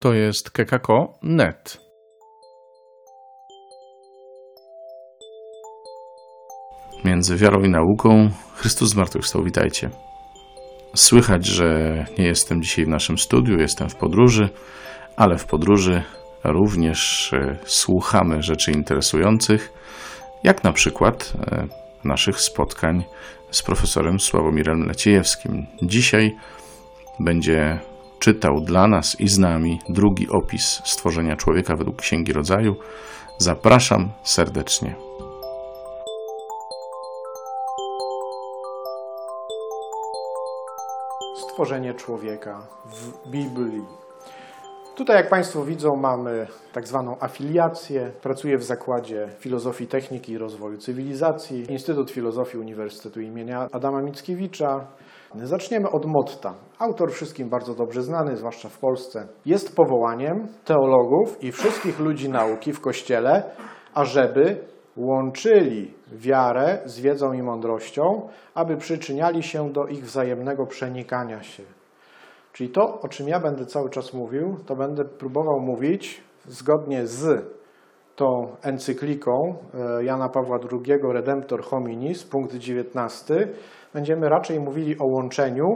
To jest kekako.net. Między wiarą i nauką Chrystus zmartwychwstał. Witajcie. Słychać, że nie jestem dzisiaj w naszym studiu, jestem w podróży, ale w podróży również e, słuchamy rzeczy interesujących, jak na przykład e, naszych spotkań z profesorem Sławomirem Leciejewskim. Dzisiaj będzie czytał dla nas i z nami drugi opis stworzenia człowieka według Księgi Rodzaju. Zapraszam serdecznie. Stworzenie człowieka w Biblii. Tutaj, jak Państwo widzą, mamy tak zwaną afiliację. Pracuję w Zakładzie Filozofii Techniki i Rozwoju Cywilizacji, Instytut Filozofii Uniwersytetu imienia Adama Mickiewicza. Zaczniemy od Motta. Autor wszystkim bardzo dobrze znany, zwłaszcza w Polsce. Jest powołaniem teologów i wszystkich ludzi nauki w Kościele, ażeby łączyli wiarę z wiedzą i mądrością, aby przyczyniali się do ich wzajemnego przenikania się. Czyli to, o czym ja będę cały czas mówił, to będę próbował mówić zgodnie z tą encykliką e, Jana Pawła II, Redemptor Hominis, punkt 19. Będziemy raczej mówili o łączeniu,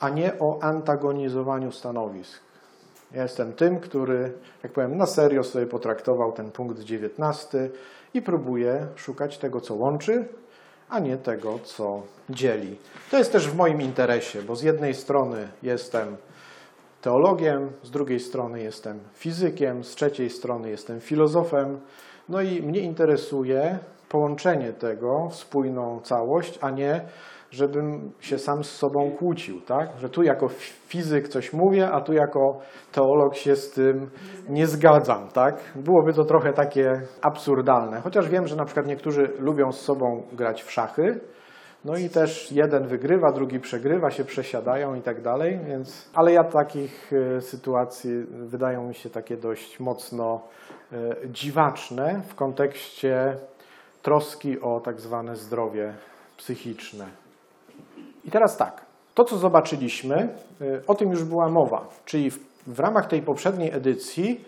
a nie o antagonizowaniu stanowisk. Ja jestem tym, który, jak powiem, na serio sobie potraktował ten punkt 19 i próbuje szukać tego, co łączy, a nie tego, co dzieli. To jest też w moim interesie, bo z jednej strony jestem teologiem, z drugiej strony jestem fizykiem, z trzeciej strony jestem filozofem. No i mnie interesuje połączenie tego w spójną całość, a nie żebym się sam z sobą kłócił, tak? Że tu jako fizyk coś mówię, a tu jako teolog się z tym nie zgadzam, tak? Byłoby to trochę takie absurdalne. Chociaż wiem, że na przykład niektórzy lubią z sobą grać w szachy, no i też jeden wygrywa, drugi przegrywa, się przesiadają i tak dalej, więc... Ale ja takich e, sytuacji wydają mi się takie dość mocno e, dziwaczne w kontekście troski o tak zwane zdrowie psychiczne. I teraz tak, to co zobaczyliśmy, o tym już była mowa, czyli w, w ramach tej poprzedniej edycji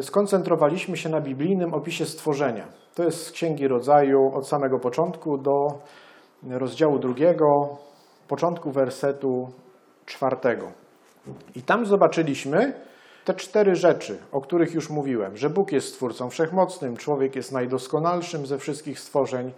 skoncentrowaliśmy się na biblijnym opisie stworzenia. To jest z Księgi Rodzaju od samego początku do rozdziału drugiego, początku wersetu czwartego. I tam zobaczyliśmy te cztery rzeczy, o których już mówiłem, że Bóg jest Stwórcą Wszechmocnym, człowiek jest najdoskonalszym ze wszystkich stworzeń,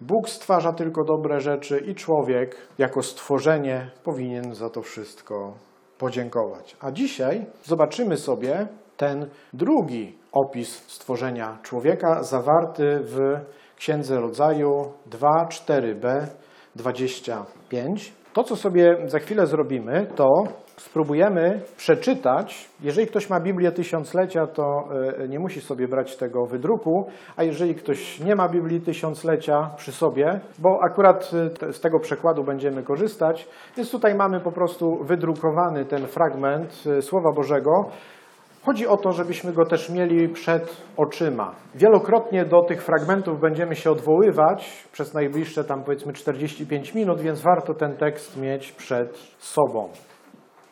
Bóg stwarza tylko dobre rzeczy i człowiek jako stworzenie powinien za to wszystko podziękować. A dzisiaj zobaczymy sobie ten drugi opis stworzenia człowieka zawarty w Księdze Rodzaju 2.4b 25. To, co sobie za chwilę zrobimy, to spróbujemy przeczytać. Jeżeli ktoś ma Biblię Tysiąclecia, to e, nie musi sobie brać tego wydruku, a jeżeli ktoś nie ma Biblii Tysiąclecia przy sobie, bo akurat e, z tego przekładu będziemy korzystać, więc tutaj mamy po prostu wydrukowany ten fragment e, Słowa Bożego, Chodzi o to, żebyśmy go też mieli przed oczyma. Wielokrotnie do tych fragmentów będziemy się odwoływać przez najbliższe tam powiedzmy 45 minut, więc warto ten tekst mieć przed sobą.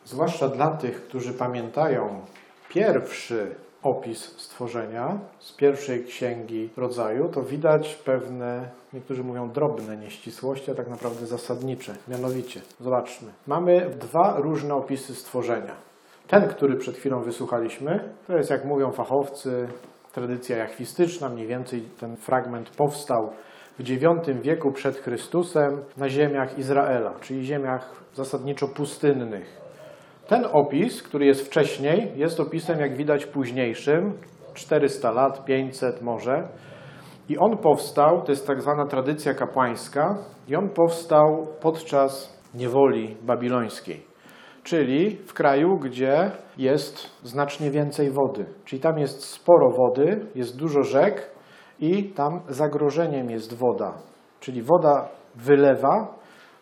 Zwłaszcza dla tych, którzy pamiętają pierwszy opis stworzenia z pierwszej księgi rodzaju, to widać pewne, niektórzy mówią drobne nieścisłości, a tak naprawdę zasadnicze. Mianowicie, zobaczmy, mamy dwa różne opisy stworzenia. Ten, który przed chwilą wysłuchaliśmy, to jest, jak mówią fachowcy, tradycja jachwistyczna. Mniej więcej ten fragment powstał w IX wieku przed Chrystusem na ziemiach Izraela, czyli ziemiach zasadniczo pustynnych. Ten opis, który jest wcześniej, jest opisem, jak widać, późniejszym, 400 lat, 500 może. I on powstał, to jest tak zwana tradycja kapłańska, i on powstał podczas niewoli babilońskiej czyli w kraju, gdzie jest znacznie więcej wody. Czyli tam jest sporo wody, jest dużo rzek i tam zagrożeniem jest woda. Czyli woda wylewa,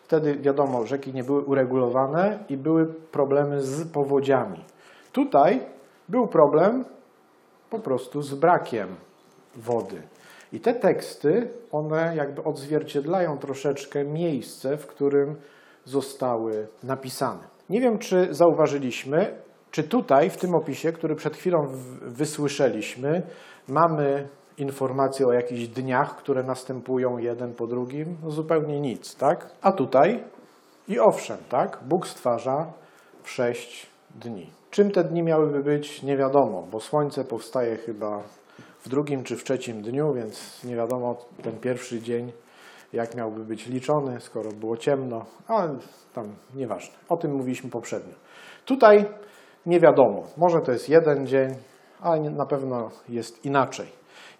wtedy wiadomo, rzeki nie były uregulowane i były problemy z powodziami. Tutaj był problem po prostu z brakiem wody. I te teksty, one jakby odzwierciedlają troszeczkę miejsce, w którym zostały napisane. Nie wiem, czy zauważyliśmy, Czy tutaj, w tym opisie, który przed chwilą wysłyszeliśmy, mamy informacje o jakichś dniach, które następują jeden po drugim? No zupełnie nic, tak? A tutaj i owszem, tak? Bóg stwarza w sześć dni. Czym te dni miałyby być, nie wiadomo, bo słońce powstaje chyba w drugim czy w trzecim dniu, więc nie wiadomo ten pierwszy dzień, jak miałby być liczony, skoro było ciemno, ale tam nieważne. O tym mówiliśmy poprzednio. Tutaj nie wiadomo, może to jest jeden dzień, ale na pewno jest inaczej.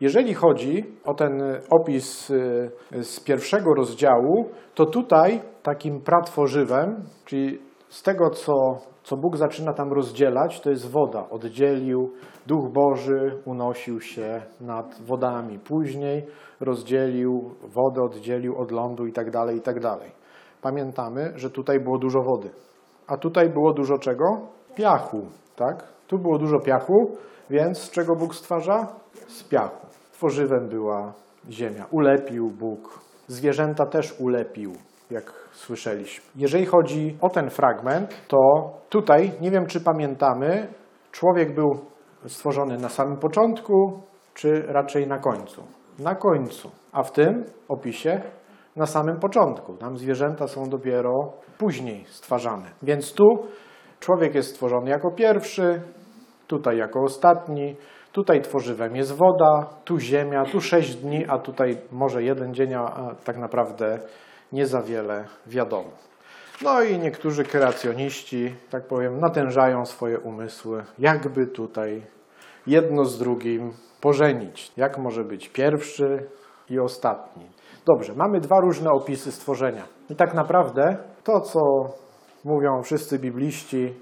Jeżeli chodzi o ten y, opis y, z pierwszego rozdziału, to tutaj takim pratworzywem, czyli z tego, co, co Bóg zaczyna tam rozdzielać, to jest woda. Oddzielił, Duch Boży unosił się nad wodami. Później rozdzielił, wodę oddzielił od lądu i tak dalej, i tak dalej. Pamiętamy, że tutaj było dużo wody. A tutaj było dużo czego? Piachu, tak? Tu było dużo piachu, więc z czego Bóg stwarza? Z piachu. Tworzywem była ziemia. Ulepił Bóg. Zwierzęta też ulepił, jak słyszeliśmy. Jeżeli chodzi o ten fragment, to tutaj, nie wiem czy pamiętamy, człowiek był stworzony na samym początku, czy raczej na końcu? Na końcu. A w tym opisie na samym początku. Tam zwierzęta są dopiero później stwarzane. Więc tu człowiek jest stworzony jako pierwszy, tutaj jako ostatni, tutaj tworzywem jest woda, tu ziemia, tu sześć dni, a tutaj może jeden dzień, a tak naprawdę nie za wiele wiadomo. No i niektórzy kreacjoniści, tak powiem, natężają swoje umysły, jakby tutaj jedno z drugim pożenić. Jak może być pierwszy i ostatni? Dobrze, mamy dwa różne opisy stworzenia. I tak naprawdę to, co mówią wszyscy bibliści,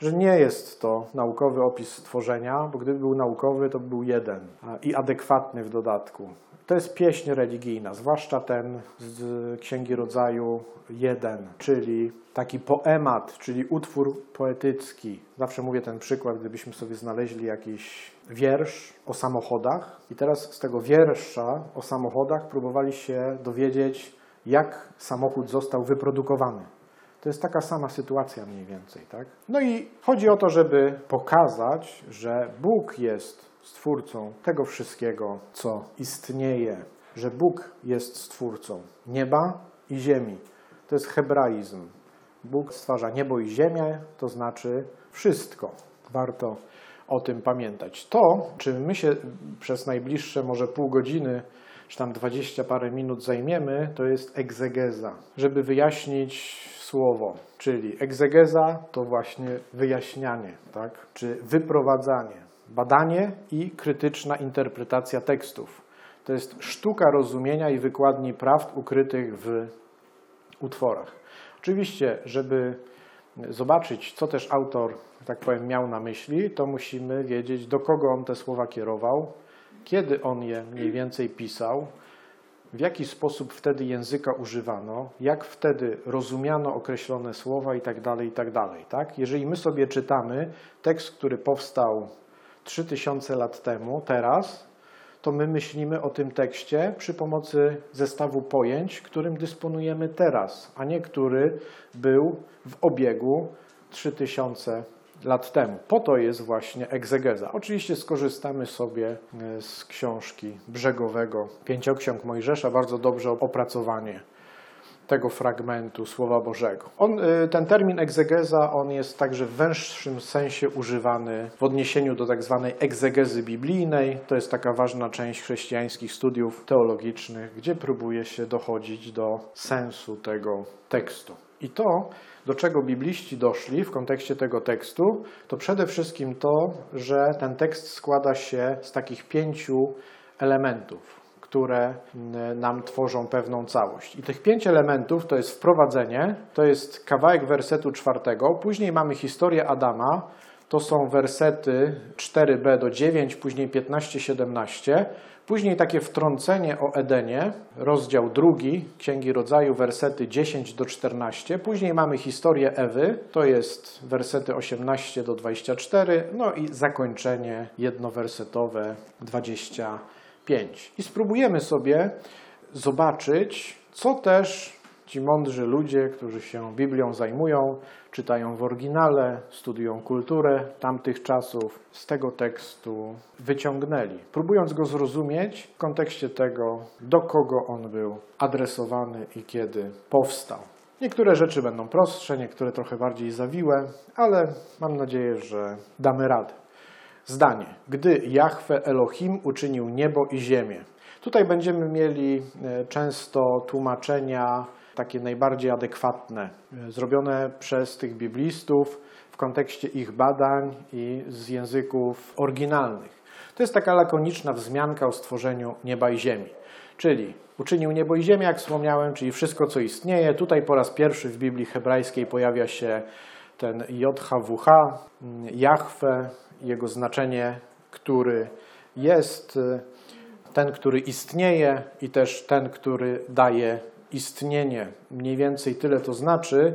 że nie jest to naukowy opis stworzenia, bo gdyby był naukowy, to by był jeden i adekwatny w dodatku. To jest pieśń religijna, zwłaszcza ten z Księgi Rodzaju 1, czyli taki poemat, czyli utwór poetycki. Zawsze mówię ten przykład, gdybyśmy sobie znaleźli jakiś wiersz o samochodach i teraz z tego wiersza o samochodach próbowali się dowiedzieć, jak samochód został wyprodukowany. To jest taka sama sytuacja mniej więcej, tak? No i chodzi o to, żeby pokazać, że Bóg jest stwórcą tego wszystkiego, co istnieje, że Bóg jest stwórcą nieba i ziemi. To jest hebraizm. Bóg stwarza niebo i ziemię, to znaczy wszystko. Warto o tym pamiętać. To, czym my się przez najbliższe może pół godziny, czy tam dwadzieścia parę minut zajmiemy, to jest egzegeza, żeby wyjaśnić słowo. Czyli egzegeza to właśnie wyjaśnianie, tak? czy wyprowadzanie, badanie i krytyczna interpretacja tekstów. To jest sztuka rozumienia i wykładni prawd ukrytych w utworach. Oczywiście, żeby zobaczyć, co też autor, tak powiem, miał na myśli, to musimy wiedzieć, do kogo on te słowa kierował, kiedy on je mniej więcej pisał, w jaki sposób wtedy języka używano, jak wtedy rozumiano określone słowa i tak dalej, i tak. Tak? Jeżeli my sobie czytamy tekst, który powstał 3000 lat temu, teraz, to my myślimy o tym tekście przy pomocy zestawu pojęć, którym dysponujemy teraz, a nie który był w obiegu 3000 lat temu. Po to jest właśnie egzegeza. Oczywiście skorzystamy sobie e, z książki brzegowego Pięcioksiąg Mojżesza, bardzo dobrze opracowanie tego fragmentu Słowa Bożego. On, y, ten termin egzegeza, on jest także w węższym sensie używany w odniesieniu do tak zwanej egzegezy biblijnej. To jest taka ważna część chrześcijańskich studiów teologicznych, gdzie próbuje się dochodzić do sensu tego tekstu. I to, do czego bibliści doszli w kontekście tego tekstu, to przede wszystkim to, że ten tekst składa się z takich pięciu elementów które mm, nam tworzą pewną całość. I tych pięć elementów to jest wprowadzenie, to jest kawałek wersetu czwartego, później mamy historię Adama, to są wersety 4b do 9, później 15-17, później takie wtrącenie o Edenie, rozdział drugi Księgi Rodzaju, wersety 10 do 14, później mamy historię Ewy, to jest wersety 18 do 24, no i zakończenie jednowersetowe 25. I spróbujemy sobie zobaczyć, co też Ci mądrzy ludzie, którzy się Biblią zajmują, czytają w oryginale, studiują kulturę tamtych czasów, z tego tekstu wyciągnęli, próbując go zrozumieć w kontekście tego, do kogo on był adresowany i kiedy powstał. Niektóre rzeczy będą prostsze, niektóre trochę bardziej zawiłe, ale mam nadzieję, że damy radę. Zdanie. Gdy Jahwe Elohim uczynił niebo i ziemię. Tutaj będziemy mieli e, często tłumaczenia takie najbardziej adekwatne, e, zrobione przez tych biblistów w kontekście ich badań i z języków oryginalnych. To jest taka lakoniczna wzmianka o stworzeniu nieba i ziemi. Czyli uczynił niebo i ziemię, jak wspomniałem, czyli wszystko, co istnieje. Tutaj po raz pierwszy w Biblii hebrajskiej pojawia się ten JHWH, Jahwe, jego znaczenie, który jest, ten, który istnieje i też ten, który daje istnienie. Mniej więcej tyle to znaczy.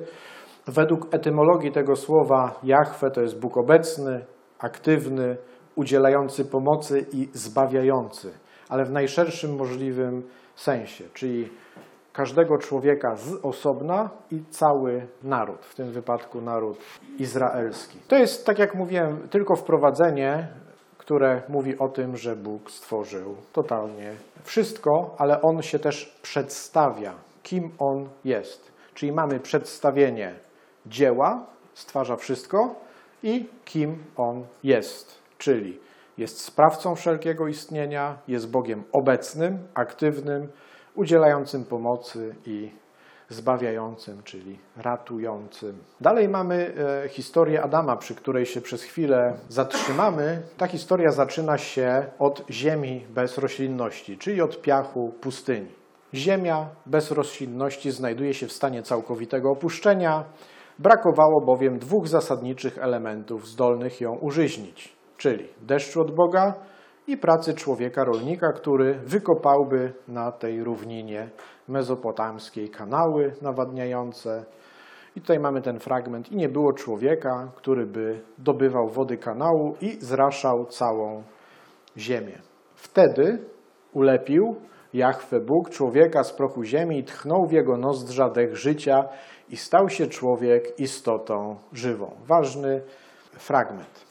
Według etymologii tego słowa Jahwe to jest Bóg obecny, aktywny, udzielający pomocy i zbawiający, ale w najszerszym możliwym sensie, czyli każdego człowieka z osobna i cały naród, w tym wypadku naród izraelski. To jest, tak jak mówiłem, tylko wprowadzenie, które mówi o tym, że Bóg stworzył totalnie wszystko, ale On się też przedstawia, kim On jest. Czyli mamy przedstawienie dzieła, stwarza wszystko i kim On jest, czyli jest sprawcą wszelkiego istnienia, jest Bogiem obecnym, aktywnym, udzielającym pomocy i zbawiającym, czyli ratującym. Dalej mamy e, historię Adama, przy której się przez chwilę zatrzymamy. Ta historia zaczyna się od ziemi bez roślinności, czyli od piachu pustyni. Ziemia bez roślinności znajduje się w stanie całkowitego opuszczenia, brakowało bowiem dwóch zasadniczych elementów zdolnych ją użyźnić, czyli deszczu od Boga i pracy człowieka rolnika, który wykopałby na tej równinie mezopotamskiej kanały nawadniające. I tutaj mamy ten fragment. I nie było człowieka, który by dobywał wody kanału i zraszał całą ziemię. Wtedy ulepił Jahwe Bóg człowieka z prochu ziemi i tchnął w jego nozdrza dech życia i stał się człowiek istotą żywą. Ważny fragment.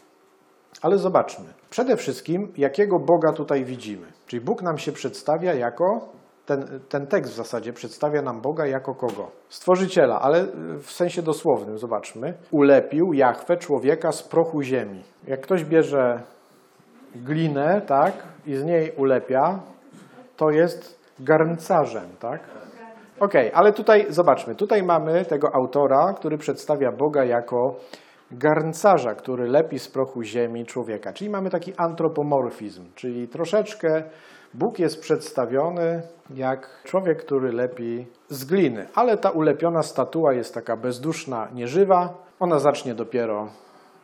Ale zobaczmy. Przede wszystkim, jakiego Boga tutaj widzimy. Czyli Bóg nam się przedstawia jako, ten, ten tekst w zasadzie przedstawia nam Boga jako kogo? Stworzyciela, ale w sensie dosłownym, zobaczmy. Ulepił Jachwę człowieka z prochu ziemi. Jak ktoś bierze glinę, tak, i z niej ulepia, to jest garncarzem, tak? Okej, okay, ale tutaj zobaczmy, tutaj mamy tego autora, który przedstawia Boga jako garncarza, który lepi z prochu ziemi człowieka. Czyli mamy taki antropomorfizm, czyli troszeczkę Bóg jest przedstawiony jak człowiek, który lepi z gliny, ale ta ulepiona statua jest taka bezduszna, nieżywa. Ona zacznie dopiero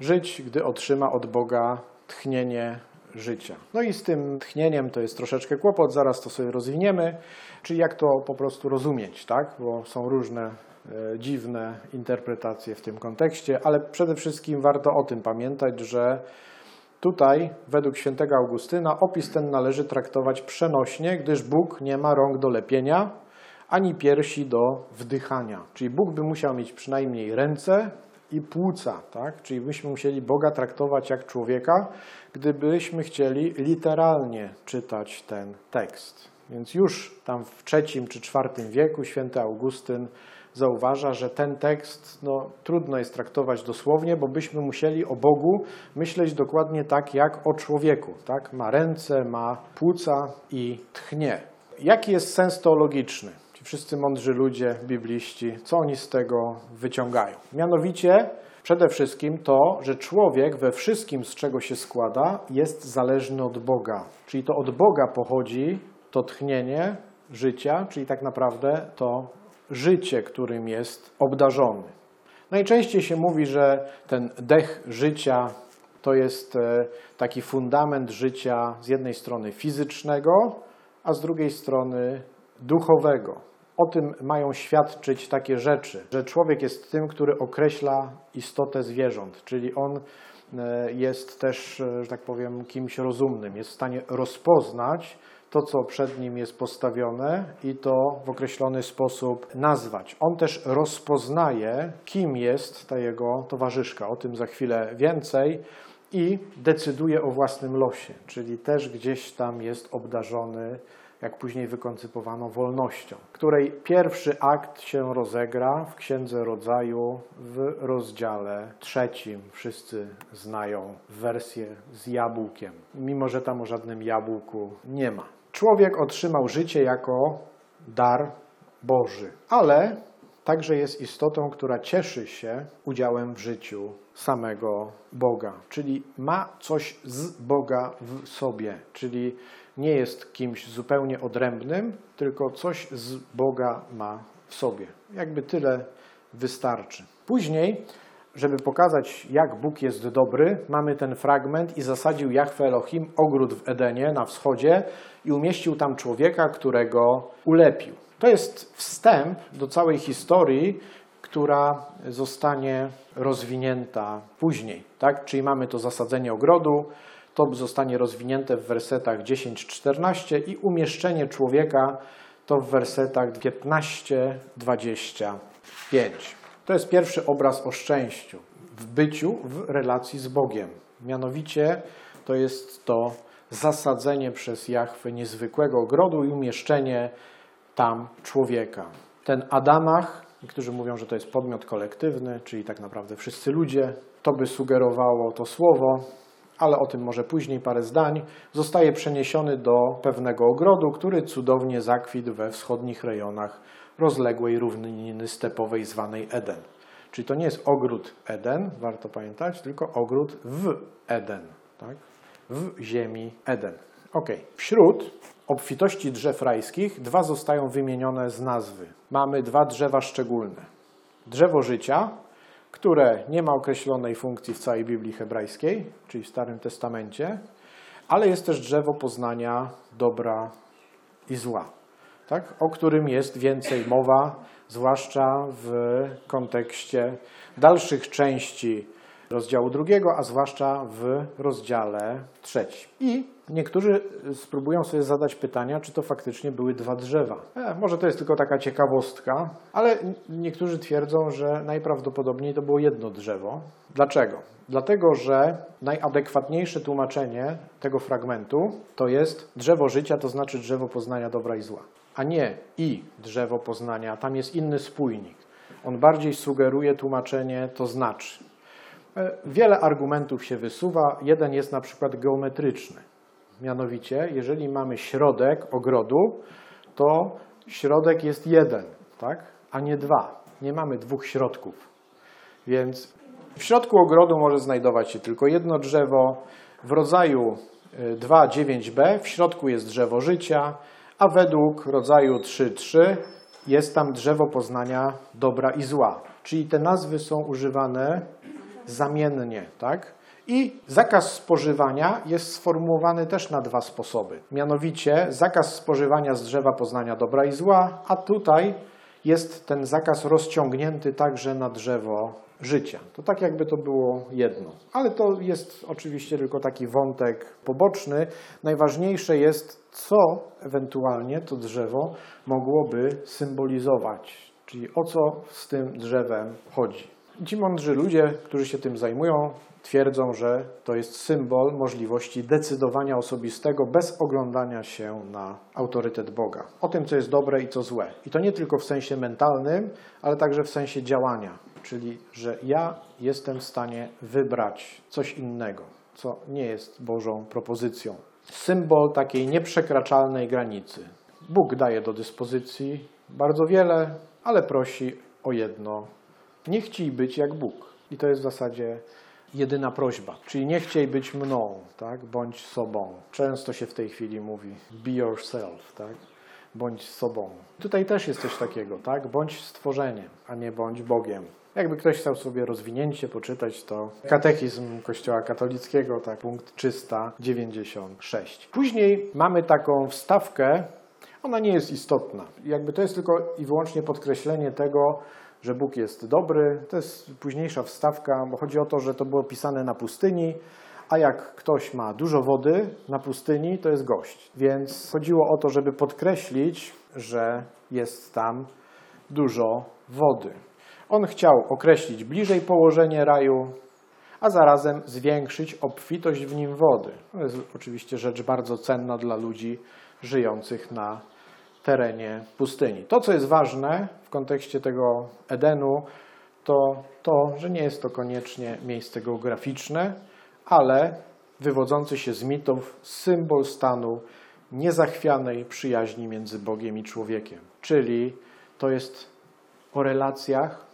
żyć, gdy otrzyma od Boga tchnienie życia. No i z tym tchnieniem to jest troszeczkę kłopot, zaraz to sobie rozwiniemy, czyli jak to po prostu rozumieć, tak? Bo są różne dziwne interpretacje w tym kontekście, ale przede wszystkim warto o tym pamiętać, że tutaj, według świętego Augustyna, opis ten należy traktować przenośnie, gdyż Bóg nie ma rąk do lepienia, ani piersi do wdychania. Czyli Bóg by musiał mieć przynajmniej ręce i płuca, tak? Czyli byśmy musieli Boga traktować jak człowieka, gdybyśmy chcieli literalnie czytać ten tekst. Więc już tam w III czy IV wieku święty Augustyn zauważa, że ten tekst no, trudno jest traktować dosłownie, bo byśmy musieli o Bogu myśleć dokładnie tak jak o człowieku. Tak? Ma ręce, ma płuca i tchnie. Jaki jest sens teologiczny? Ci wszyscy mądrzy ludzie, bibliści, co oni z tego wyciągają? Mianowicie przede wszystkim to, że człowiek we wszystkim, z czego się składa, jest zależny od Boga. Czyli to od Boga pochodzi to tchnienie życia, czyli tak naprawdę to życie, którym jest obdarzony. Najczęściej się mówi, że ten dech życia to jest e, taki fundament życia z jednej strony fizycznego, a z drugiej strony duchowego. O tym mają świadczyć takie rzeczy, że człowiek jest tym, który określa istotę zwierząt, czyli on e, jest też, e, że tak powiem, kimś rozumnym, jest w stanie rozpoznać to, co przed nim jest postawione i to w określony sposób nazwać. On też rozpoznaje, kim jest ta jego towarzyszka. O tym za chwilę więcej. I decyduje o własnym losie, czyli też gdzieś tam jest obdarzony, jak później wykoncypowano, wolnością, której pierwszy akt się rozegra w Księdze Rodzaju w rozdziale trzecim. Wszyscy znają wersję z jabłkiem, mimo że tam o żadnym jabłku nie ma. Człowiek otrzymał życie jako dar Boży, ale także jest istotą, która cieszy się udziałem w życiu samego Boga, czyli ma coś z Boga w sobie, czyli nie jest kimś zupełnie odrębnym, tylko coś z Boga ma w sobie. Jakby tyle wystarczy. Później, żeby pokazać, jak Bóg jest dobry, mamy ten fragment i zasadził Jahwe Elohim ogród w Edenie na wschodzie i umieścił tam człowieka, którego ulepił. To jest wstęp do całej historii, która zostanie rozwinięta później. Tak? Czyli mamy to zasadzenie ogrodu, to zostanie rozwinięte w wersetach 10-14 i umieszczenie człowieka to w wersetach 15-25. To jest pierwszy obraz o szczęściu w byciu, w relacji z Bogiem. Mianowicie to jest to zasadzenie przez Jachwę niezwykłego ogrodu i umieszczenie tam człowieka. Ten Adamach, niektórzy mówią, że to jest podmiot kolektywny, czyli tak naprawdę wszyscy ludzie, to by sugerowało to słowo, ale o tym może później parę zdań, zostaje przeniesiony do pewnego ogrodu, który cudownie zakwitł we wschodnich rejonach rozległej równiny stepowej zwanej Eden. Czyli to nie jest ogród Eden, warto pamiętać, tylko ogród w Eden, tak? w ziemi Eden. Ok. Wśród obfitości drzew rajskich dwa zostają wymienione z nazwy. Mamy dwa drzewa szczególne. Drzewo życia, które nie ma określonej funkcji w całej Biblii hebrajskiej, czyli w Starym Testamencie, ale jest też drzewo poznania dobra i zła, tak? o którym jest więcej mowa, zwłaszcza w kontekście dalszych części rozdziału drugiego, a zwłaszcza w rozdziale trzecim. I niektórzy spróbują sobie zadać pytania, czy to faktycznie były dwa drzewa. E, może to jest tylko taka ciekawostka, ale niektórzy twierdzą, że najprawdopodobniej to było jedno drzewo. Dlaczego? Dlatego, że najadekwatniejsze tłumaczenie tego fragmentu to jest drzewo życia, to znaczy drzewo poznania dobra i zła, a nie i drzewo poznania. Tam jest inny spójnik. On bardziej sugeruje tłumaczenie to znaczy. E, wiele argumentów się wysuwa. Jeden jest na przykład geometryczny. Mianowicie, jeżeli mamy środek ogrodu, to środek jest jeden, tak? a nie dwa. Nie mamy dwóch środków. Więc w środku ogrodu może znajdować się tylko jedno drzewo. W rodzaju 2.9b w środku jest drzewo życia, a według rodzaju 3.3 jest tam drzewo poznania dobra i zła. Czyli te nazwy są używane zamiennie, tak? I zakaz spożywania jest sformułowany też na dwa sposoby. Mianowicie zakaz spożywania z drzewa poznania dobra i zła, a tutaj jest ten zakaz rozciągnięty także na drzewo życia. To tak jakby to było jedno. Ale to jest oczywiście tylko taki wątek poboczny. Najważniejsze jest, co ewentualnie to drzewo mogłoby symbolizować, czyli o co z tym drzewem chodzi. Ci mądrzy ludzie, którzy się tym zajmują, twierdzą, że to jest symbol możliwości decydowania osobistego bez oglądania się na autorytet Boga. O tym, co jest dobre i co złe. I to nie tylko w sensie mentalnym, ale także w sensie działania. Czyli, że ja jestem w stanie wybrać coś innego, co nie jest Bożą propozycją. Symbol takiej nieprzekraczalnej granicy. Bóg daje do dyspozycji bardzo wiele, ale prosi o jedno nie chciej być jak Bóg. I to jest w zasadzie jedyna prośba. Czyli nie chciej być mną, tak? bądź sobą. Często się w tej chwili mówi be yourself, tak? bądź sobą. Tutaj też jest coś takiego, tak? bądź stworzeniem, a nie bądź Bogiem. Jakby ktoś chciał sobie rozwinięcie poczytać, to katechizm Kościoła katolickiego, tak, punkt 396. Później mamy taką wstawkę, ona nie jest istotna. Jakby to jest tylko i wyłącznie podkreślenie tego, że Bóg jest dobry. To jest późniejsza wstawka, bo chodzi o to, że to było pisane na pustyni, a jak ktoś ma dużo wody na pustyni, to jest gość. Więc chodziło o to, żeby podkreślić, że jest tam dużo wody. On chciał określić bliżej położenie raju, a zarazem zwiększyć obfitość w nim wody. To jest oczywiście rzecz bardzo cenna dla ludzi żyjących na terenie pustyni. To, co jest ważne w kontekście tego Edenu, to to, że nie jest to koniecznie miejsce geograficzne, ale wywodzący się z mitów symbol stanu niezachwianej przyjaźni między Bogiem i człowiekiem. Czyli to jest o relacjach,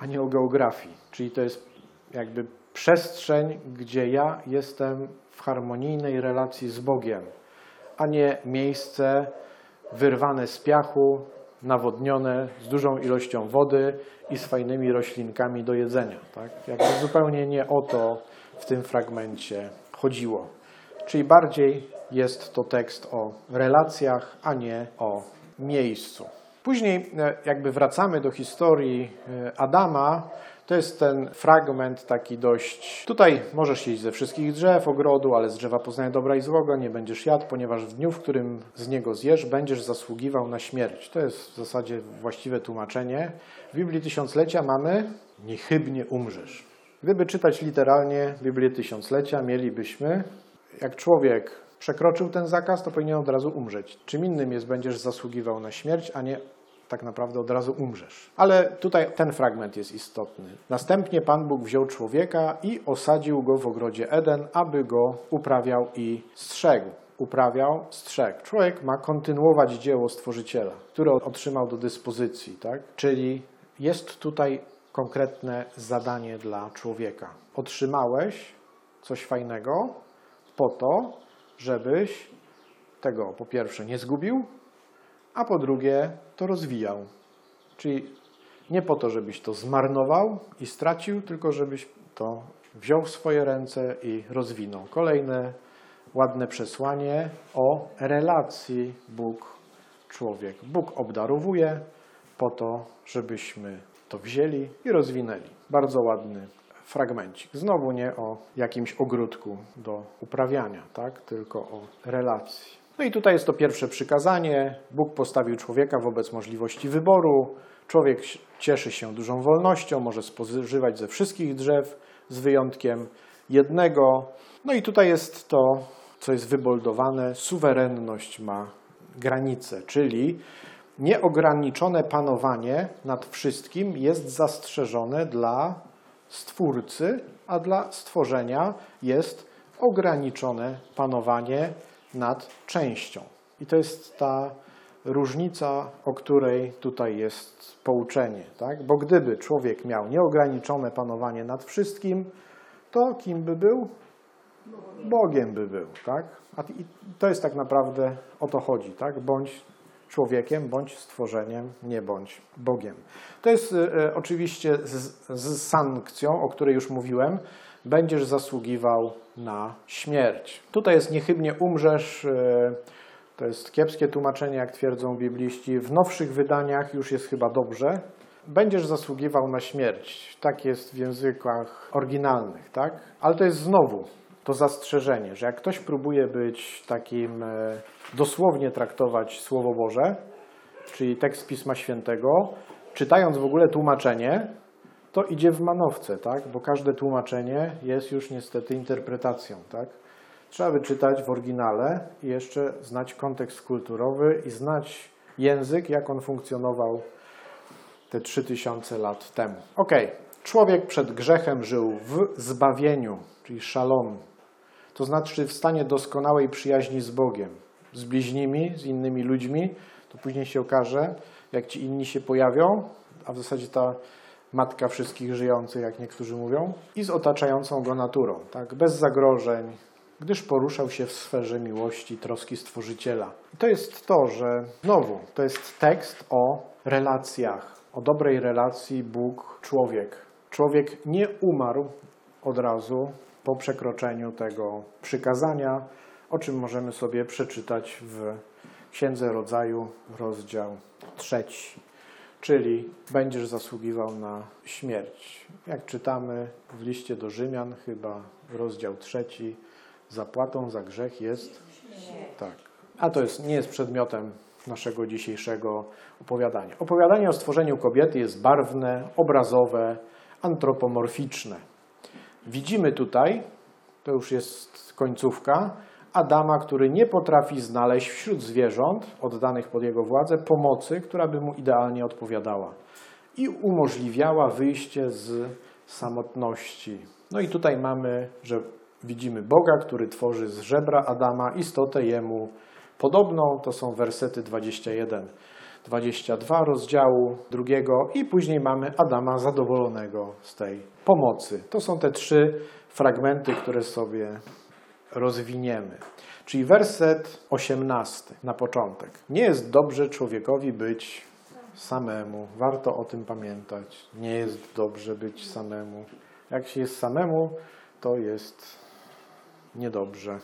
a nie o geografii. Czyli to jest jakby przestrzeń, gdzie ja jestem w harmonijnej relacji z Bogiem, a nie miejsce wyrwane z piachu, nawodnione z dużą ilością wody i z fajnymi roślinkami do jedzenia. Tak? Jakby zupełnie nie o to w tym fragmencie chodziło. Czyli bardziej jest to tekst o relacjach, a nie o miejscu. Później e, jakby wracamy do historii e, Adama, to jest ten fragment taki dość. Tutaj możesz jeść ze wszystkich drzew ogrodu, ale z drzewa poznania dobra i złego nie będziesz jadł, ponieważ w dniu, w którym z niego zjesz, będziesz zasługiwał na śmierć. To jest w zasadzie właściwe tłumaczenie. W Biblii Tysiąclecia mamy niechybnie umrzesz. Gdyby czytać literalnie Biblię Tysiąclecia, mielibyśmy, jak człowiek przekroczył ten zakaz, to powinien od razu umrzeć. Czym innym jest, będziesz zasługiwał na śmierć, a nie tak naprawdę od razu umrzesz. Ale tutaj ten fragment jest istotny. Następnie Pan Bóg wziął człowieka i osadził go w ogrodzie Eden, aby go uprawiał i strzegł. Uprawiał, strzegł. Człowiek ma kontynuować dzieło Stworzyciela, które otrzymał do dyspozycji, tak? Czyli jest tutaj konkretne zadanie dla człowieka. Otrzymałeś coś fajnego po to, żebyś tego po pierwsze nie zgubił, a po drugie to rozwijał. Czyli nie po to, żebyś to zmarnował i stracił, tylko żebyś to wziął w swoje ręce i rozwinął. Kolejne ładne przesłanie o relacji Bóg-człowiek. Bóg obdarowuje po to, żebyśmy to wzięli i rozwinęli. Bardzo ładny fragmencik. Znowu nie o jakimś ogródku do uprawiania, tak? tylko o relacji. No i tutaj jest to pierwsze przykazanie. Bóg postawił człowieka wobec możliwości wyboru. Człowiek cieszy się dużą wolnością, może spożywać ze wszystkich drzew, z wyjątkiem jednego. No i tutaj jest to, co jest wyboldowane: suwerenność ma granice, czyli nieograniczone panowanie nad wszystkim jest zastrzeżone dla Stwórcy, a dla stworzenia jest ograniczone panowanie nad częścią. I to jest ta różnica, o której tutaj jest pouczenie. Tak? Bo gdyby człowiek miał nieograniczone panowanie nad wszystkim, to kim by był? Bogiem by był. Tak? A to jest tak naprawdę o to chodzi. Tak? Bądź człowiekiem, bądź stworzeniem, nie bądź Bogiem. To jest e, oczywiście z, z sankcją, o której już mówiłem, będziesz zasługiwał na śmierć. Tutaj jest niechybnie umrzesz. e, To jest kiepskie tłumaczenie, jak twierdzą bibliści. W nowszych wydaniach już jest chyba dobrze. Będziesz zasługiwał na śmierć. Tak jest w językach oryginalnych, tak? Ale to jest znowu to zastrzeżenie, że jak ktoś próbuje być takim, e, dosłownie traktować Słowo Boże, czyli tekst Pisma Świętego, czytając w ogóle tłumaczenie, to idzie w manowce, tak? Bo każde tłumaczenie jest już niestety interpretacją, tak? Trzeba wyczytać w oryginale i jeszcze znać kontekst kulturowy i znać język, jak on funkcjonował te 3000 lat temu. Ok, człowiek przed grzechem żył w zbawieniu, czyli szalom, to znaczy w stanie doskonałej przyjaźni z Bogiem, z bliźnimi, z innymi ludźmi. To później się okaże, jak ci inni się pojawią, a w zasadzie ta matka wszystkich żyjących, jak niektórzy mówią, i z otaczającą go naturą, tak? bez zagrożeń, gdyż poruszał się w sferze miłości, troski Stworzyciela. I to jest to, że znowu, to jest tekst o relacjach, o dobrej relacji Bóg-człowiek. Człowiek nie umarł od razu po przekroczeniu tego przykazania, o czym możemy sobie przeczytać w Księdze Rodzaju, rozdział trzeci. czyli będziesz zasługiwał na śmierć. Jak czytamy w liście do Rzymian, chyba rozdział trzeci, zapłatą za grzech jest tak. A to jest, nie jest przedmiotem naszego dzisiejszego opowiadania. Opowiadanie o stworzeniu kobiety jest barwne, obrazowe, antropomorficzne. Widzimy tutaj, to już jest końcówka, Adama, który nie potrafi znaleźć wśród zwierząt oddanych pod jego władzę pomocy, która by mu idealnie odpowiadała i umożliwiała wyjście z samotności. No i tutaj mamy, że widzimy Boga, który tworzy z żebra Adama istotę jemu podobną. To są wersety 21, 22 rozdziału drugiego i później mamy Adama zadowolonego z tej pomocy. To są te trzy fragmenty, które sobie rozwiniemy. Czyli werset 18 na początek. Nie jest dobrze człowiekowi być samemu. Warto o tym pamiętać. Nie jest dobrze być samemu. Jak się jest samemu, to jest niedobrze.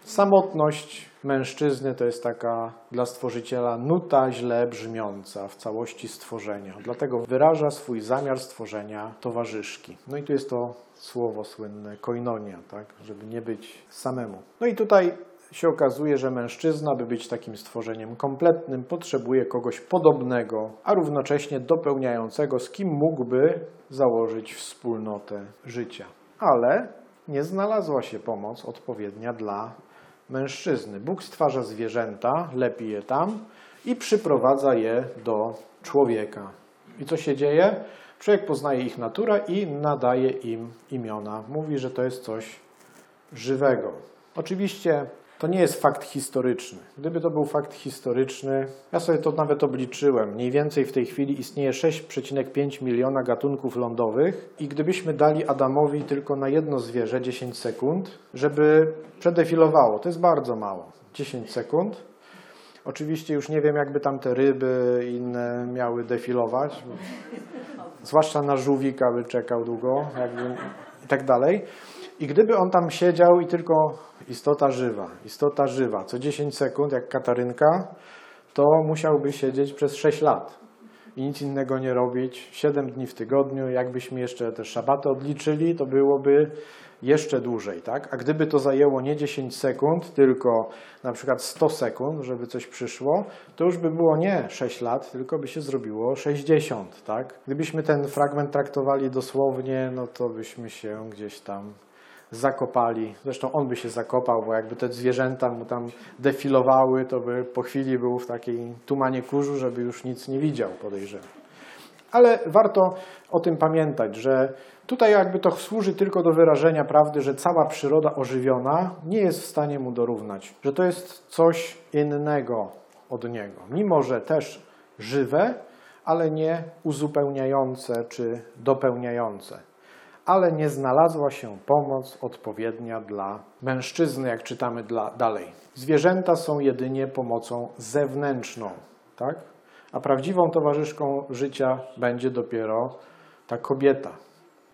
Samotność mężczyzny to jest taka dla stworzyciela nuta źle brzmiąca w całości stworzenia. Dlatego wyraża swój zamiar stworzenia towarzyszki. No i tu jest to słowo słynne koinonia, tak? żeby nie być samemu. No i tutaj się okazuje, że mężczyzna, by być takim stworzeniem kompletnym, potrzebuje kogoś podobnego, a równocześnie dopełniającego, z kim mógłby założyć wspólnotę życia. Ale nie znalazła się pomoc odpowiednia dla mężczyzny. Bóg stwarza zwierzęta, lepi je tam i przyprowadza je do człowieka. I co się dzieje? Człowiek poznaje ich naturę i nadaje im imiona. Mówi, że to jest coś żywego. Oczywiście to nie jest fakt historyczny. Gdyby to był fakt historyczny, ja sobie to nawet obliczyłem. Mniej więcej w tej chwili istnieje 6,5 miliona gatunków lądowych i gdybyśmy dali Adamowi tylko na jedno zwierzę 10 sekund, żeby przedefilowało, to jest bardzo mało. 10 sekund. Oczywiście już nie wiem, jakby tam te ryby inne miały defilować. Zwłaszcza na żółwika by czekał długo jakby, i tak dalej. I gdyby on tam siedział i tylko istota żywa, istota żywa, co 10 sekund, jak Katarynka, to musiałby siedzieć przez 6 lat i nic innego nie robić, 7 dni w tygodniu. Jakbyśmy jeszcze te szabaty odliczyli, to byłoby jeszcze dłużej, tak? A gdyby to zajęło nie 10 sekund, tylko na przykład 100 sekund, żeby coś przyszło, to już by było nie 6 lat, tylko by się zrobiło 60, tak? Gdybyśmy ten fragment traktowali dosłownie, no to byśmy się gdzieś tam zakopali. Zresztą on by się zakopał, bo jakby te zwierzęta mu tam defilowały, to by po chwili był w takiej tumanie kurzu, żeby już nic nie widział, podejrzewam. Ale warto o tym pamiętać, że tutaj jakby to służy tylko do wyrażenia prawdy, że cała przyroda ożywiona nie jest w stanie mu dorównać, że to jest coś innego od niego. Mimo, że też żywe, ale nie uzupełniające czy dopełniające ale nie znalazła się pomoc odpowiednia dla mężczyzny, jak czytamy dla, dalej. Zwierzęta są jedynie pomocą zewnętrzną, tak? a prawdziwą towarzyszką życia będzie dopiero ta kobieta.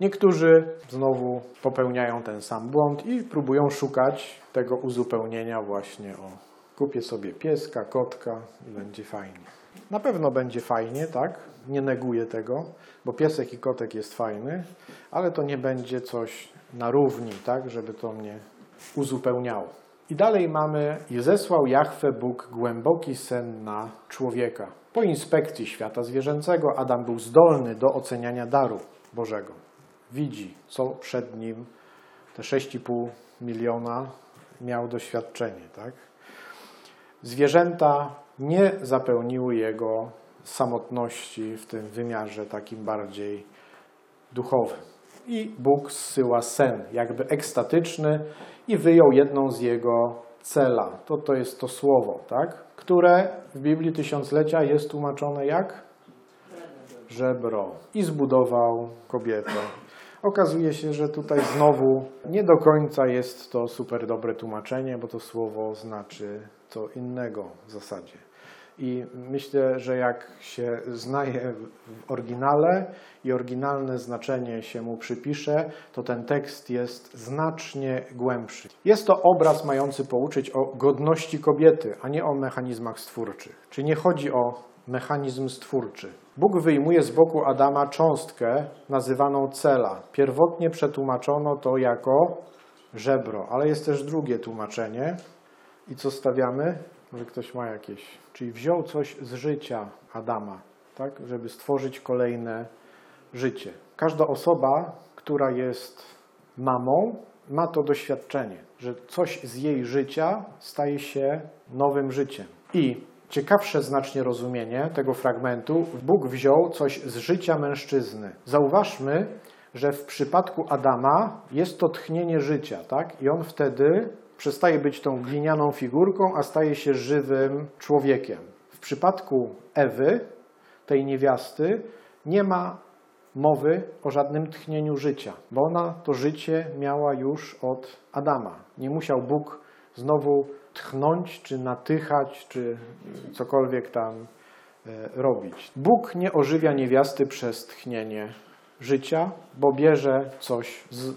Niektórzy znowu popełniają ten sam błąd i próbują szukać tego uzupełnienia właśnie o kupię sobie pieska, kotka i będzie fajnie. Na pewno będzie fajnie, tak? Nie neguję tego, bo piesek i kotek jest fajny, ale to nie będzie coś na równi, tak? Żeby to mnie uzupełniało. I dalej mamy, i zesłał Jahwe Bóg głęboki sen na człowieka. Po inspekcji świata zwierzęcego Adam był zdolny do oceniania daru Bożego. Widzi, co przed nim te 6,5 miliona miał doświadczenie, tak? Zwierzęta nie zapełniły jego samotności w tym wymiarze takim bardziej duchowym. I Bóg zsyła sen, jakby ekstatyczny, i wyjął jedną z jego cela. To, to jest to słowo, tak? które w Biblii Tysiąclecia jest tłumaczone jak? Żebro. I zbudował kobietę. Okazuje się, że tutaj znowu nie do końca jest to super dobre tłumaczenie, bo to słowo znaczy co innego w zasadzie. I myślę, że jak się znaje w oryginale i oryginalne znaczenie się mu przypisze, to ten tekst jest znacznie głębszy. Jest to obraz mający pouczyć o godności kobiety, a nie o mechanizmach stwórczych. Czyli nie chodzi o mechanizm stwórczy. Bóg wyjmuje z boku Adama cząstkę nazywaną cela. Pierwotnie przetłumaczono to jako żebro, ale jest też drugie tłumaczenie. I co stawiamy? Może ktoś ma jakieś. Czyli wziął coś z życia Adama, tak? żeby stworzyć kolejne życie. Każda osoba, która jest mamą, ma to doświadczenie, że coś z jej życia staje się nowym życiem. I ciekawsze znacznie rozumienie tego fragmentu, Bóg wziął coś z życia mężczyzny. Zauważmy, że w przypadku Adama jest to tchnienie życia, tak? I on wtedy przestaje być tą glinianą figurką, a staje się żywym człowiekiem. W przypadku Ewy, tej niewiasty, nie ma mowy o żadnym tchnieniu życia, bo ona to życie miała już od Adama. Nie musiał Bóg znowu tchnąć, czy natychać, czy cokolwiek tam e, robić. Bóg nie ożywia niewiasty przez tchnienie życia, bo bierze coś z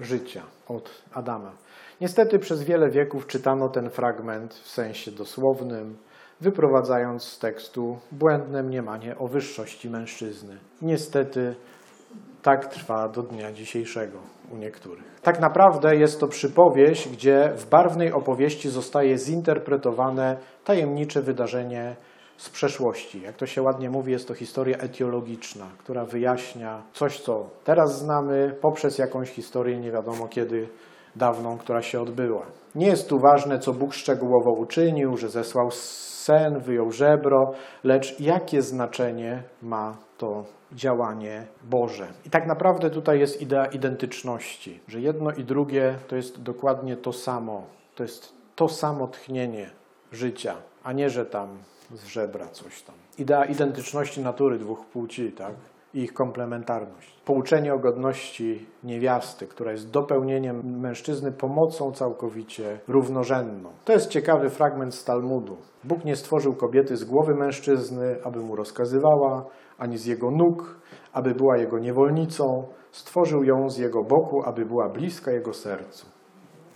życia od Adama. Niestety przez wiele wieków czytano ten fragment w sensie dosłownym, wyprowadzając z tekstu błędne mniemanie o wyższości mężczyzny. Niestety tak trwa do dnia dzisiejszego u niektórych. Tak naprawdę jest to przypowieść, gdzie w barwnej opowieści zostaje zinterpretowane tajemnicze wydarzenie z przeszłości. Jak to się ładnie mówi, jest to historia etiologiczna, która wyjaśnia coś, co teraz znamy, poprzez jakąś historię nie wiadomo kiedy dawną, która się odbyła. Nie jest tu ważne, co Bóg szczegółowo uczynił, że zesłał sen, wyjął żebro, lecz jakie znaczenie ma to działanie Boże. I tak naprawdę tutaj jest idea identyczności, że jedno i drugie to jest dokładnie to samo. To jest to samo tchnienie życia, a nie, że tam z żebra coś tam. Idea identyczności natury dwóch płci, tak? I ich komplementarność. Pouczenie o godności niewiasty, która jest dopełnieniem mężczyzny pomocą całkowicie równorzędną. To jest ciekawy fragment z Talmudu. Bóg nie stworzył kobiety z głowy mężczyzny, aby mu rozkazywała, ani z jego nóg, aby była jego niewolnicą. Stworzył ją z jego boku, aby była bliska jego sercu.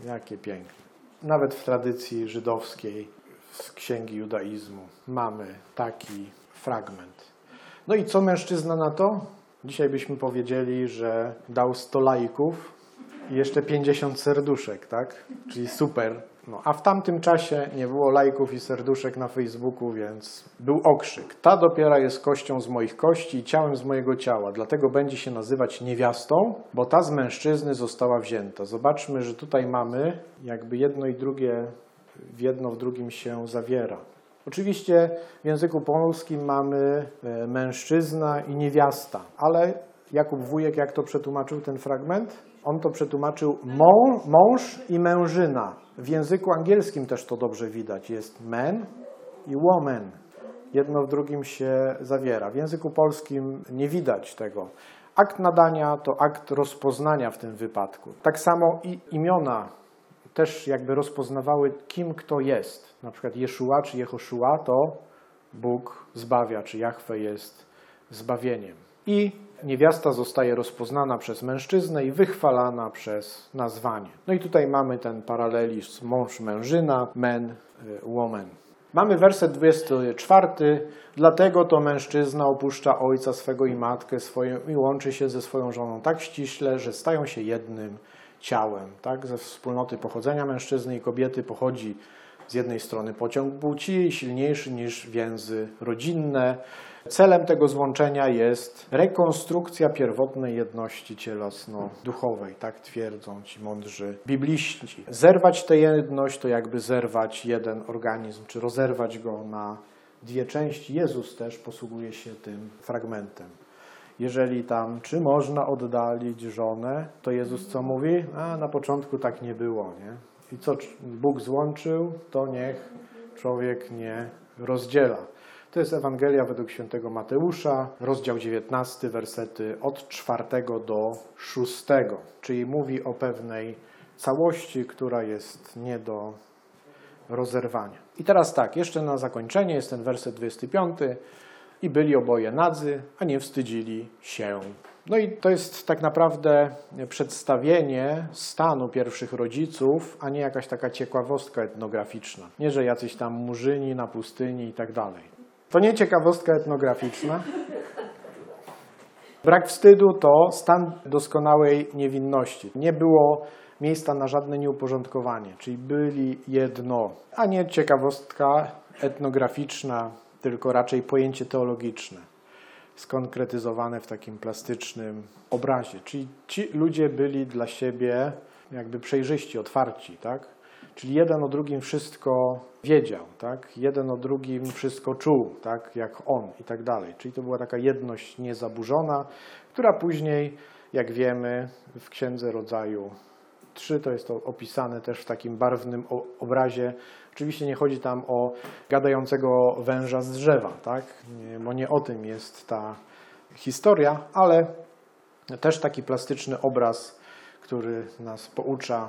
Jakie piękne. Nawet w tradycji żydowskiej, z księgi judaizmu, mamy taki fragment. No i co mężczyzna na to? Dzisiaj byśmy powiedzieli, że dał 100 lajków i jeszcze 50 serduszek, tak? Czyli super. No, a w tamtym czasie nie było lajków i serduszek na Facebooku, więc był okrzyk. Ta dopiero jest kością z moich kości i ciałem z mojego ciała, dlatego będzie się nazywać niewiastą, bo ta z mężczyzny została wzięta. Zobaczmy, że tutaj mamy jakby jedno i drugie w jedno w drugim się zawiera. Oczywiście w języku polskim mamy e, mężczyzna i niewiasta, ale Jakub Wujek jak to przetłumaczył ten fragment? On to przetłumaczył mąż, i mężyna. W języku angielskim też to dobrze widać. Jest man i woman. Jedno w drugim się zawiera. W języku polskim nie widać tego. Akt nadania to akt rozpoznania w tym wypadku. Tak samo i imiona też jakby rozpoznawały, kim kto jest. Na przykład Jeszua czy Jehoszua to Bóg zbawia, czy Jahwe jest zbawieniem. I niewiasta zostaje rozpoznana przez mężczyznę i wychwalana przez nazwanie. No i tutaj mamy ten paralelizm mąż-mężyna, men, y, woman. Mamy werset 24. Dlatego to mężczyzna opuszcza ojca swego i matkę swoją i łączy się ze swoją żoną tak ściśle, że stają się jednym ciałem. Tak? Ze wspólnoty pochodzenia mężczyzny i kobiety pochodzi z jednej strony pociąg płci silniejszy niż więzy rodzinne. Celem tego złączenia jest rekonstrukcja pierwotnej jedności cielesno-duchowej, tak twierdzą ci mądrzy bibliści. Zerwać tę jedność to jakby zerwać jeden organizm, czy rozerwać go na dwie części. Jezus też posługuje się tym fragmentem jeżeli tam, czy można oddalić żonę, to Jezus co mówi? A na początku tak nie było, nie? I co Bóg złączył, to niech człowiek nie rozdziela. To jest Ewangelia według świętego Mateusza, rozdział 19, wersety od 4 do 6, czyli mówi o pewnej całości, która jest nie do rozerwania. I teraz tak, jeszcze na zakończenie jest ten werset 25 i byli oboje nadzy, a nie wstydzili się. No i to jest tak naprawdę przedstawienie stanu pierwszych rodziców, a nie jakaś taka ciekawostka etnograficzna. Nie, że jacyś tam murzyni na pustyni i tak dalej. To nie ciekawostka etnograficzna. Brak wstydu to stan doskonałej niewinności. Nie było miejsca na żadne nieuporządkowanie, czyli byli jedno, a nie ciekawostka etnograficzna, tylko raczej pojęcie teologiczne, skonkretyzowane w takim plastycznym obrazie. Czyli ci ludzie byli dla siebie jakby przejrzyści, otwarci, tak? Czyli jeden o drugim wszystko wiedział, tak? Jeden o drugim wszystko czuł, tak? Jak on i tak dalej. Czyli to była taka jedność niezaburzona, która później, jak wiemy, w Księdze Rodzaju 3 to jest to opisane też w takim barwnym obrazie. Oczywiście nie chodzi tam o gadającego węża z drzewa, tak? Bo nie o tym jest ta historia, ale też taki plastyczny obraz, który nas poucza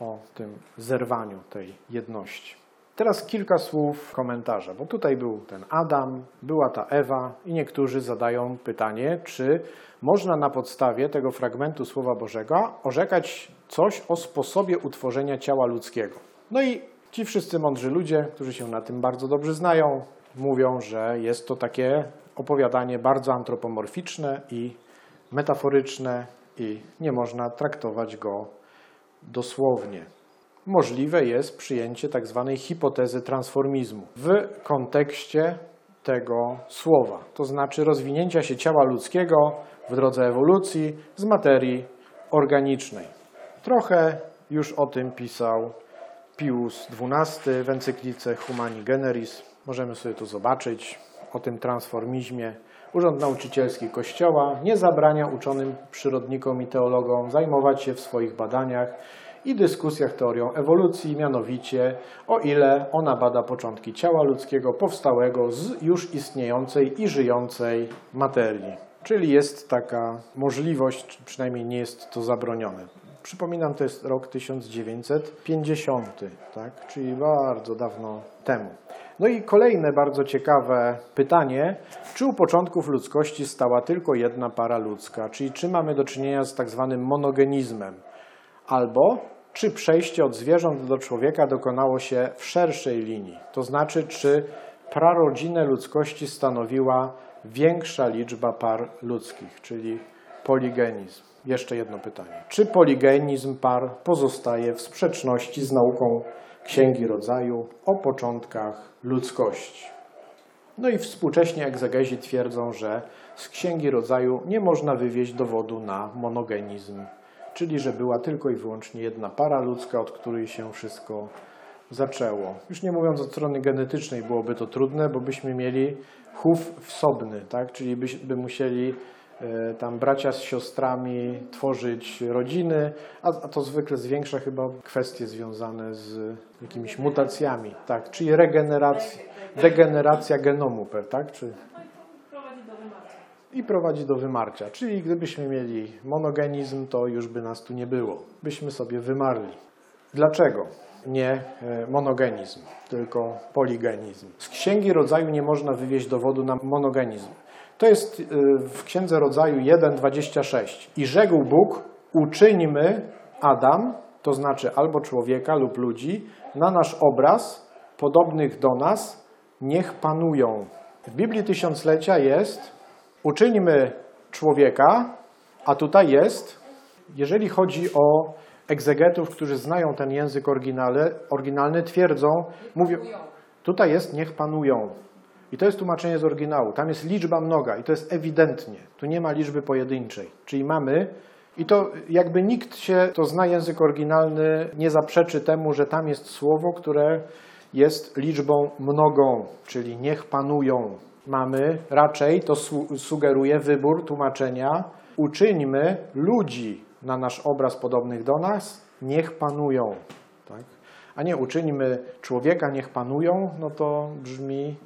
o tym zerwaniu tej jedności. Teraz kilka słów komentarza, bo tutaj był ten Adam, była ta Ewa i niektórzy zadają pytanie, czy można na podstawie tego fragmentu Słowa Bożego orzekać coś o sposobie utworzenia ciała ludzkiego. No i ci wszyscy mądrzy ludzie, którzy się na tym bardzo dobrze znają, mówią, że jest to takie opowiadanie bardzo antropomorficzne i metaforyczne i nie można traktować go dosłownie. Możliwe jest przyjęcie tak zwanej hipotezy transformizmu w kontekście tego słowa, to znaczy rozwinięcia się ciała ludzkiego w drodze ewolucji z materii organicznej. Trochę już o tym pisał Pius XII w encyklice Humani Generis. Możemy sobie tu zobaczyć o tym transformizmie. Urząd Nauczycielski Kościoła nie zabrania uczonym przyrodnikom i teologom zajmować się w swoich badaniach i dyskusjach teorią ewolucji, mianowicie o ile ona bada początki ciała ludzkiego powstałego z już istniejącej i żyjącej materii. Czyli jest taka możliwość, przynajmniej nie jest to zabronione. Przypominam, to jest rok 1950, tak? czyli bardzo dawno temu. No i kolejne bardzo ciekawe pytanie, czy u początków ludzkości stała tylko jedna para ludzka, czyli czy mamy do czynienia z tak zwanym monogenizmem, albo czy przejście od zwierząt do człowieka dokonało się w szerszej linii, to znaczy czy prarodzinę ludzkości stanowiła większa liczba par ludzkich, czyli poligenizm. Jeszcze jedno pytanie. Czy poligenizm par pozostaje w sprzeczności z nauką Księgi Rodzaju o początkach ludzkości? No i współcześni egzegezi twierdzą, że z Księgi Rodzaju nie można wywieźć dowodu na monogenizm, czyli że była tylko i wyłącznie jedna para ludzka, od której się wszystko zaczęło. Już nie mówiąc od strony genetycznej, byłoby to trudne, bo byśmy mieli chów wsobny, tak? czyli byś- by musieli tam bracia z siostrami tworzyć rodziny, a, to zwykle zwiększa chyba kwestie związane z jakimiś mutacjami, tak? czyli regeneracja, degeneracja genomu, tak? Czy, i prowadzi do wymarcia. Czyli gdybyśmy mieli monogenizm, to już by nas tu nie było. Byśmy sobie wymarli. Dlaczego nie e, monogenizm, tylko poligenizm? Z Księgi Rodzaju nie można wywieźć dowodu na monogenizm. To jest e, w Księdze Rodzaju 1,26. I rzekł Bóg, uczyńmy Adam, to znaczy albo człowieka lub ludzi, na nasz obraz, podobnych do nas, niech panują. W Biblii Tysiąclecia jest uczyńmy człowieka, a tutaj jest, jeżeli chodzi o egzegetów, którzy znają ten język oryginalny twierdzą, mówią, tutaj jest niech panują. I to jest tłumaczenie z oryginału. Tam jest liczba mnoga i to jest ewidentnie. Tu nie ma liczby pojedynczej. Czyli mamy, i to jakby nikt się, kto zna język oryginalny, nie zaprzeczy temu, że tam jest słowo, które jest liczbą mnogą, czyli niech panują. Mamy raczej, to su- sugeruje wybór tłumaczenia, uczyńmy ludzi na nasz obraz podobnych do nas, niech panują. Tak? A nie uczyńmy człowieka, niech panują, no to brzmi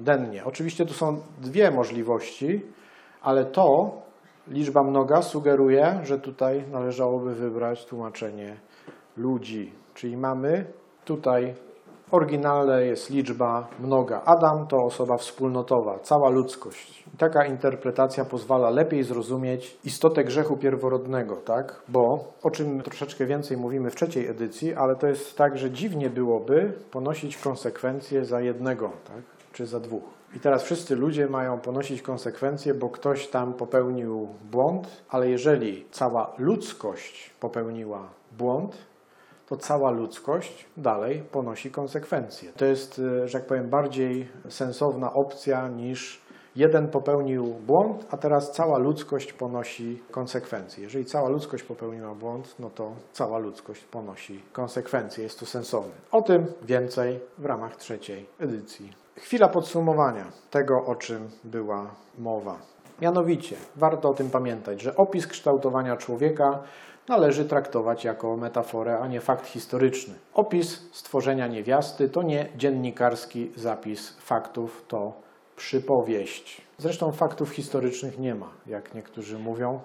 dennie. Oczywiście tu są dwie możliwości, ale to liczba mnoga sugeruje, że tutaj należałoby wybrać tłumaczenie ludzi. Czyli mamy tutaj oryginalne jest liczba mnoga. Adam to osoba wspólnotowa, cała ludzkość. Taka interpretacja pozwala lepiej zrozumieć istotę grzechu pierworodnego, tak? Bo o czym troszeczkę więcej mówimy w trzeciej edycji, ale to jest tak, że dziwnie byłoby ponosić konsekwencje za jednego, tak? Czy za dwóch. I teraz wszyscy ludzie mają ponosić konsekwencje, bo ktoś tam popełnił błąd, ale jeżeli cała ludzkość popełniła błąd, to cała ludzkość dalej ponosi konsekwencje. To jest, e, że jak powiem, bardziej sensowna opcja niż jeden popełnił błąd, a teraz cała ludzkość ponosi konsekwencje. Jeżeli cała ludzkość popełniła błąd, no to cała ludzkość ponosi konsekwencje. Jest to sensowne. O tym więcej w ramach trzeciej edycji. Chwila podsumowania tego, o czym była mowa. Mianowicie, warto o tym pamiętać, że opis kształtowania człowieka należy traktować jako metaforę, a nie fakt historyczny. Opis stworzenia niewiasty to nie dziennikarski zapis faktów, to przypowieść. Zresztą faktów historycznych nie ma, jak niektórzy mówią,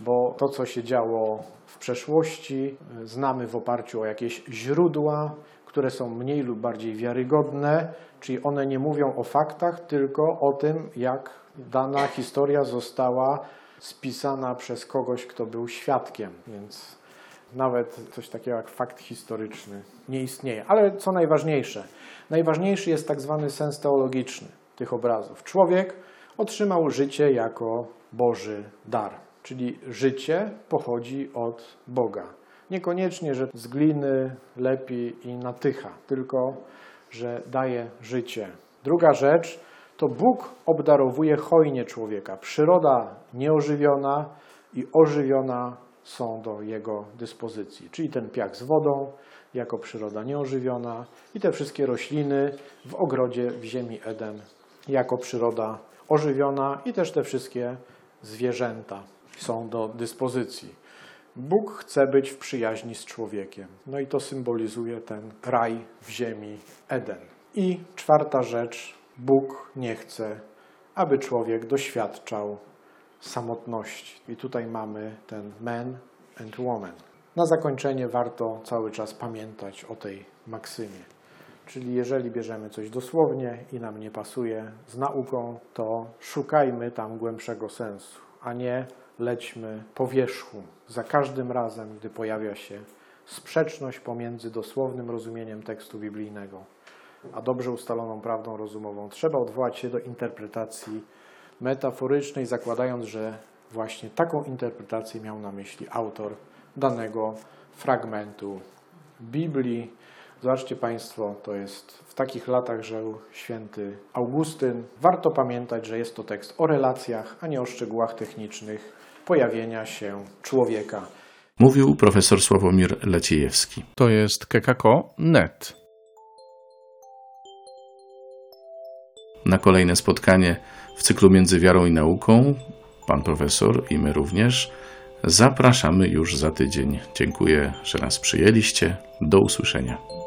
bo to, co się działo w przeszłości, znamy w oparciu o jakieś źródła, które są mniej lub bardziej wiarygodne, czyli one nie mówią o faktach, tylko o tym, jak dana historia została spisana przez kogoś, kto był świadkiem. Więc nawet coś takiego jak fakt historyczny nie istnieje. Ale co najważniejsze, najważniejszy jest tak zwany sens teologiczny tych obrazów. Człowiek otrzymał życie jako Boży dar, czyli życie pochodzi od Boga. Niekoniecznie, że z gliny lepi i natycha, tylko że daje życie. Druga rzecz to Bóg obdarowuje hojnie człowieka. Przyroda nieożywiona i ożywiona są do jego dyspozycji. Czyli ten piach z wodą jako przyroda nieożywiona i te wszystkie rośliny w ogrodzie w ziemi Eden jako przyroda ożywiona i też te wszystkie zwierzęta są do dyspozycji. Bóg chce być w przyjaźni z człowiekiem. No i to symbolizuje ten raj w ziemi Eden. I czwarta rzecz, Bóg nie chce, aby człowiek doświadczał samotności. I tutaj mamy ten man and woman. Na zakończenie warto cały czas pamiętać o tej maksymie. Czyli jeżeli bierzemy coś dosłownie i nam nie pasuje z nauką, to szukajmy tam głębszego sensu, a nie lećmy po wierzchu. Za każdym razem, gdy pojawia się sprzeczność pomiędzy dosłownym rozumieniem tekstu biblijnego, a dobrze ustaloną prawdą rozumową, trzeba odwołać się do interpretacji metaforycznej, zakładając, że właśnie taką interpretację miał na myśli autor danego fragmentu Biblii. Zobaczcie Państwo, to jest w takich latach żył święty Augustyn. Warto pamiętać, że jest to tekst o relacjach, a nie o szczegółach technicznych pojawienia się człowieka. Mówił profesor Sławomir Leciejewski. To jest kekako.net. Na kolejne spotkanie w cyklu Między Wiarą i Nauką, pan profesor i my również, zapraszamy już za tydzień. Dziękuję, że nas przyjęliście. Do usłyszenia.